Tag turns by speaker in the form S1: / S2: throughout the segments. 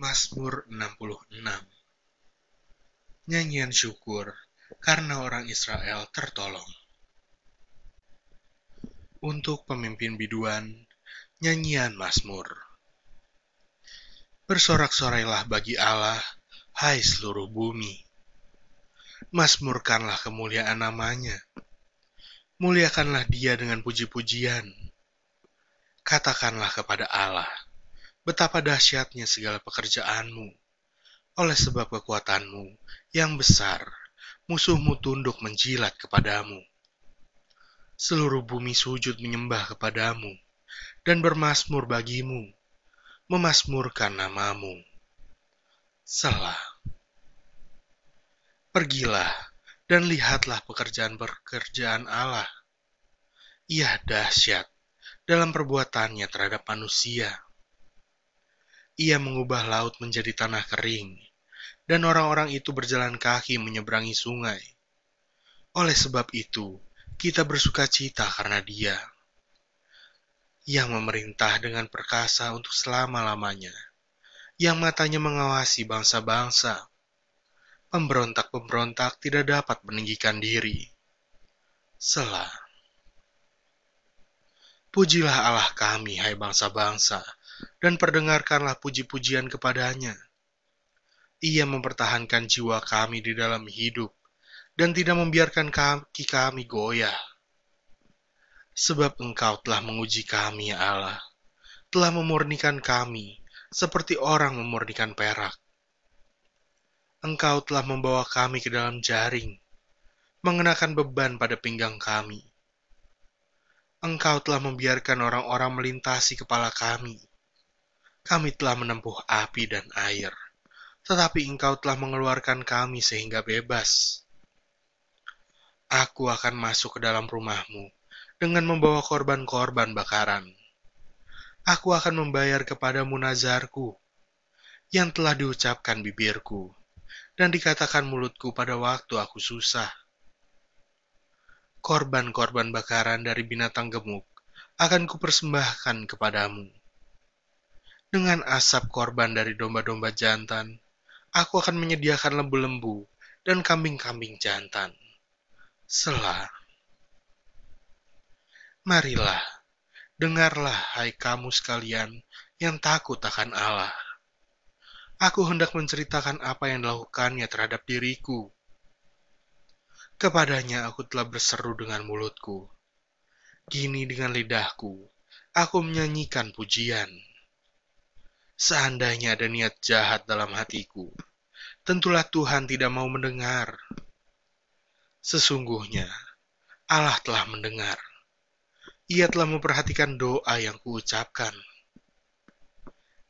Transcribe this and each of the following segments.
S1: Mazmur 66 Nyanyian syukur karena orang Israel tertolong. Untuk pemimpin biduan, nyanyian Mazmur. Bersorak-sorailah bagi Allah, hai seluruh bumi. Mazmurkanlah kemuliaan namanya. Muliakanlah dia dengan puji-pujian. Katakanlah kepada Allah, betapa dahsyatnya segala pekerjaanmu. Oleh sebab kekuatanmu yang besar, musuhmu tunduk menjilat kepadamu. Seluruh bumi sujud menyembah kepadamu dan bermasmur bagimu, memasmurkan namamu. Selah. Pergilah dan lihatlah pekerjaan-pekerjaan Allah. Ia dahsyat dalam perbuatannya terhadap manusia. Ia mengubah laut menjadi tanah kering, dan orang-orang itu berjalan kaki menyeberangi sungai. Oleh sebab itu, kita bersuka cita karena Dia yang memerintah dengan perkasa untuk selama-lamanya, yang matanya mengawasi bangsa-bangsa. Pemberontak-pemberontak tidak dapat meninggikan diri. Selah. Pujilah Allah kami, hai bangsa-bangsa, dan perdengarkanlah puji-pujian kepadanya. Ia mempertahankan jiwa kami di dalam hidup dan tidak membiarkan kaki kami goyah. Sebab engkau telah menguji kami, ya Allah, telah memurnikan kami seperti orang memurnikan perak. Engkau telah membawa kami ke dalam jaring, mengenakan beban pada pinggang kami. Engkau telah membiarkan orang-orang melintasi kepala kami kami telah menempuh api dan air, tetapi engkau telah mengeluarkan kami sehingga bebas. Aku akan masuk ke dalam rumahmu dengan membawa korban-korban bakaran. Aku akan membayar kepadamu nazarku yang telah diucapkan bibirku dan dikatakan mulutku pada waktu aku susah. Korban-korban bakaran dari binatang gemuk akan kupersembahkan kepadamu dengan asap korban dari domba-domba jantan, aku akan menyediakan lembu-lembu dan kambing-kambing jantan. Selah. Marilah, dengarlah hai kamu sekalian yang takut akan Allah. Aku hendak menceritakan apa yang dilakukannya terhadap diriku. Kepadanya aku telah berseru dengan mulutku. Gini dengan lidahku, aku menyanyikan pujian. Seandainya ada niat jahat dalam hatiku, tentulah Tuhan tidak mau mendengar. Sesungguhnya, Allah telah mendengar. Ia telah memperhatikan doa yang kuucapkan.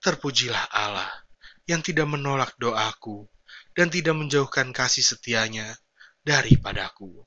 S1: Terpujilah Allah yang tidak menolak doaku dan tidak menjauhkan kasih setianya daripadaku.